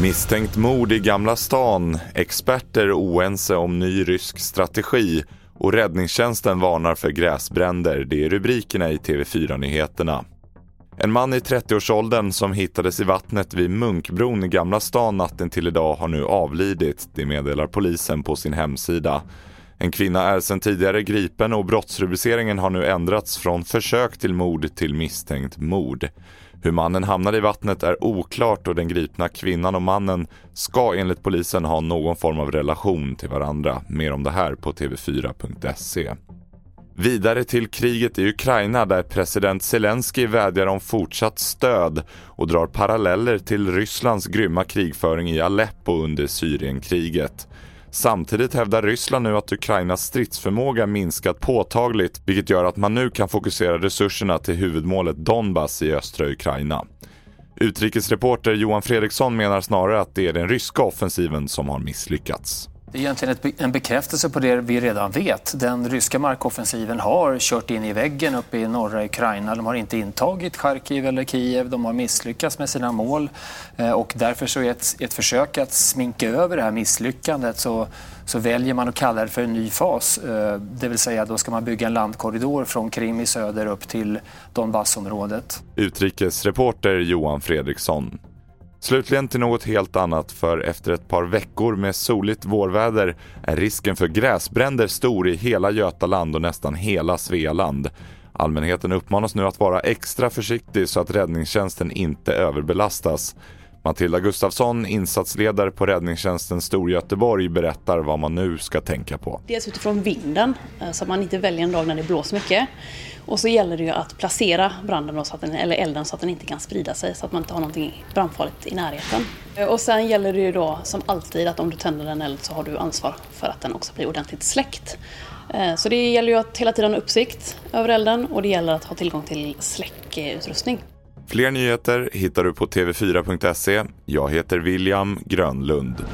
Misstänkt mord i Gamla stan, experter oense om ny rysk strategi och räddningstjänsten varnar för gräsbränder. Det är rubrikerna i TV4-nyheterna. En man i 30-årsåldern som hittades i vattnet vid Munkbron i Gamla stan natten till idag har nu avlidit, det meddelar polisen på sin hemsida. En kvinna är sedan tidigare gripen och brottsrubriceringen har nu ändrats från försök till mord till misstänkt mord. Hur mannen hamnade i vattnet är oklart och den gripna kvinnan och mannen ska enligt polisen ha någon form av relation till varandra. Mer om det här på tv4.se. Vidare till kriget i Ukraina där president Zelensky vädjar om fortsatt stöd och drar paralleller till Rysslands grymma krigföring i Aleppo under Syrienkriget. Samtidigt hävdar Ryssland nu att Ukrainas stridsförmåga minskat påtagligt vilket gör att man nu kan fokusera resurserna till huvudmålet Donbass i östra Ukraina. Utrikesreporter Johan Fredriksson menar snarare att det är den ryska offensiven som har misslyckats. Det är egentligen en bekräftelse på det vi redan vet. Den ryska markoffensiven har kört in i väggen uppe i norra Ukraina. De har inte intagit Charkiv eller Kiev. De har misslyckats med sina mål. Eh, och därför så är ett, ett försök att sminka över det här misslyckandet så, så väljer man att kalla det för en ny fas. Eh, det vill säga då ska man bygga en landkorridor från Krim i söder upp till Donbassområdet. Utrikesreporter Johan Fredriksson. Slutligen till något helt annat för efter ett par veckor med soligt vårväder är risken för gräsbränder stor i hela Götaland och nästan hela Svealand. Allmänheten uppmanas nu att vara extra försiktig så att räddningstjänsten inte överbelastas. Matilda Gustafsson, insatsledare på räddningstjänsten Storgöteborg, berättar vad man nu ska tänka på. Dels utifrån vinden, eh, så att man inte väljer en dag när det blåser mycket. Och så gäller det ju att placera branden så att den, eller elden så att den inte kan sprida sig så att man inte har någonting brandfarligt i närheten. Eh, och sen gäller det ju då som alltid att om du tänder en eld så har du ansvar för att den också blir ordentligt släckt. Eh, så det gäller ju att hela tiden ha uppsikt över elden och det gäller att ha tillgång till släckutrustning. Fler nyheter hittar du på tv4.se. Jag heter William Grönlund.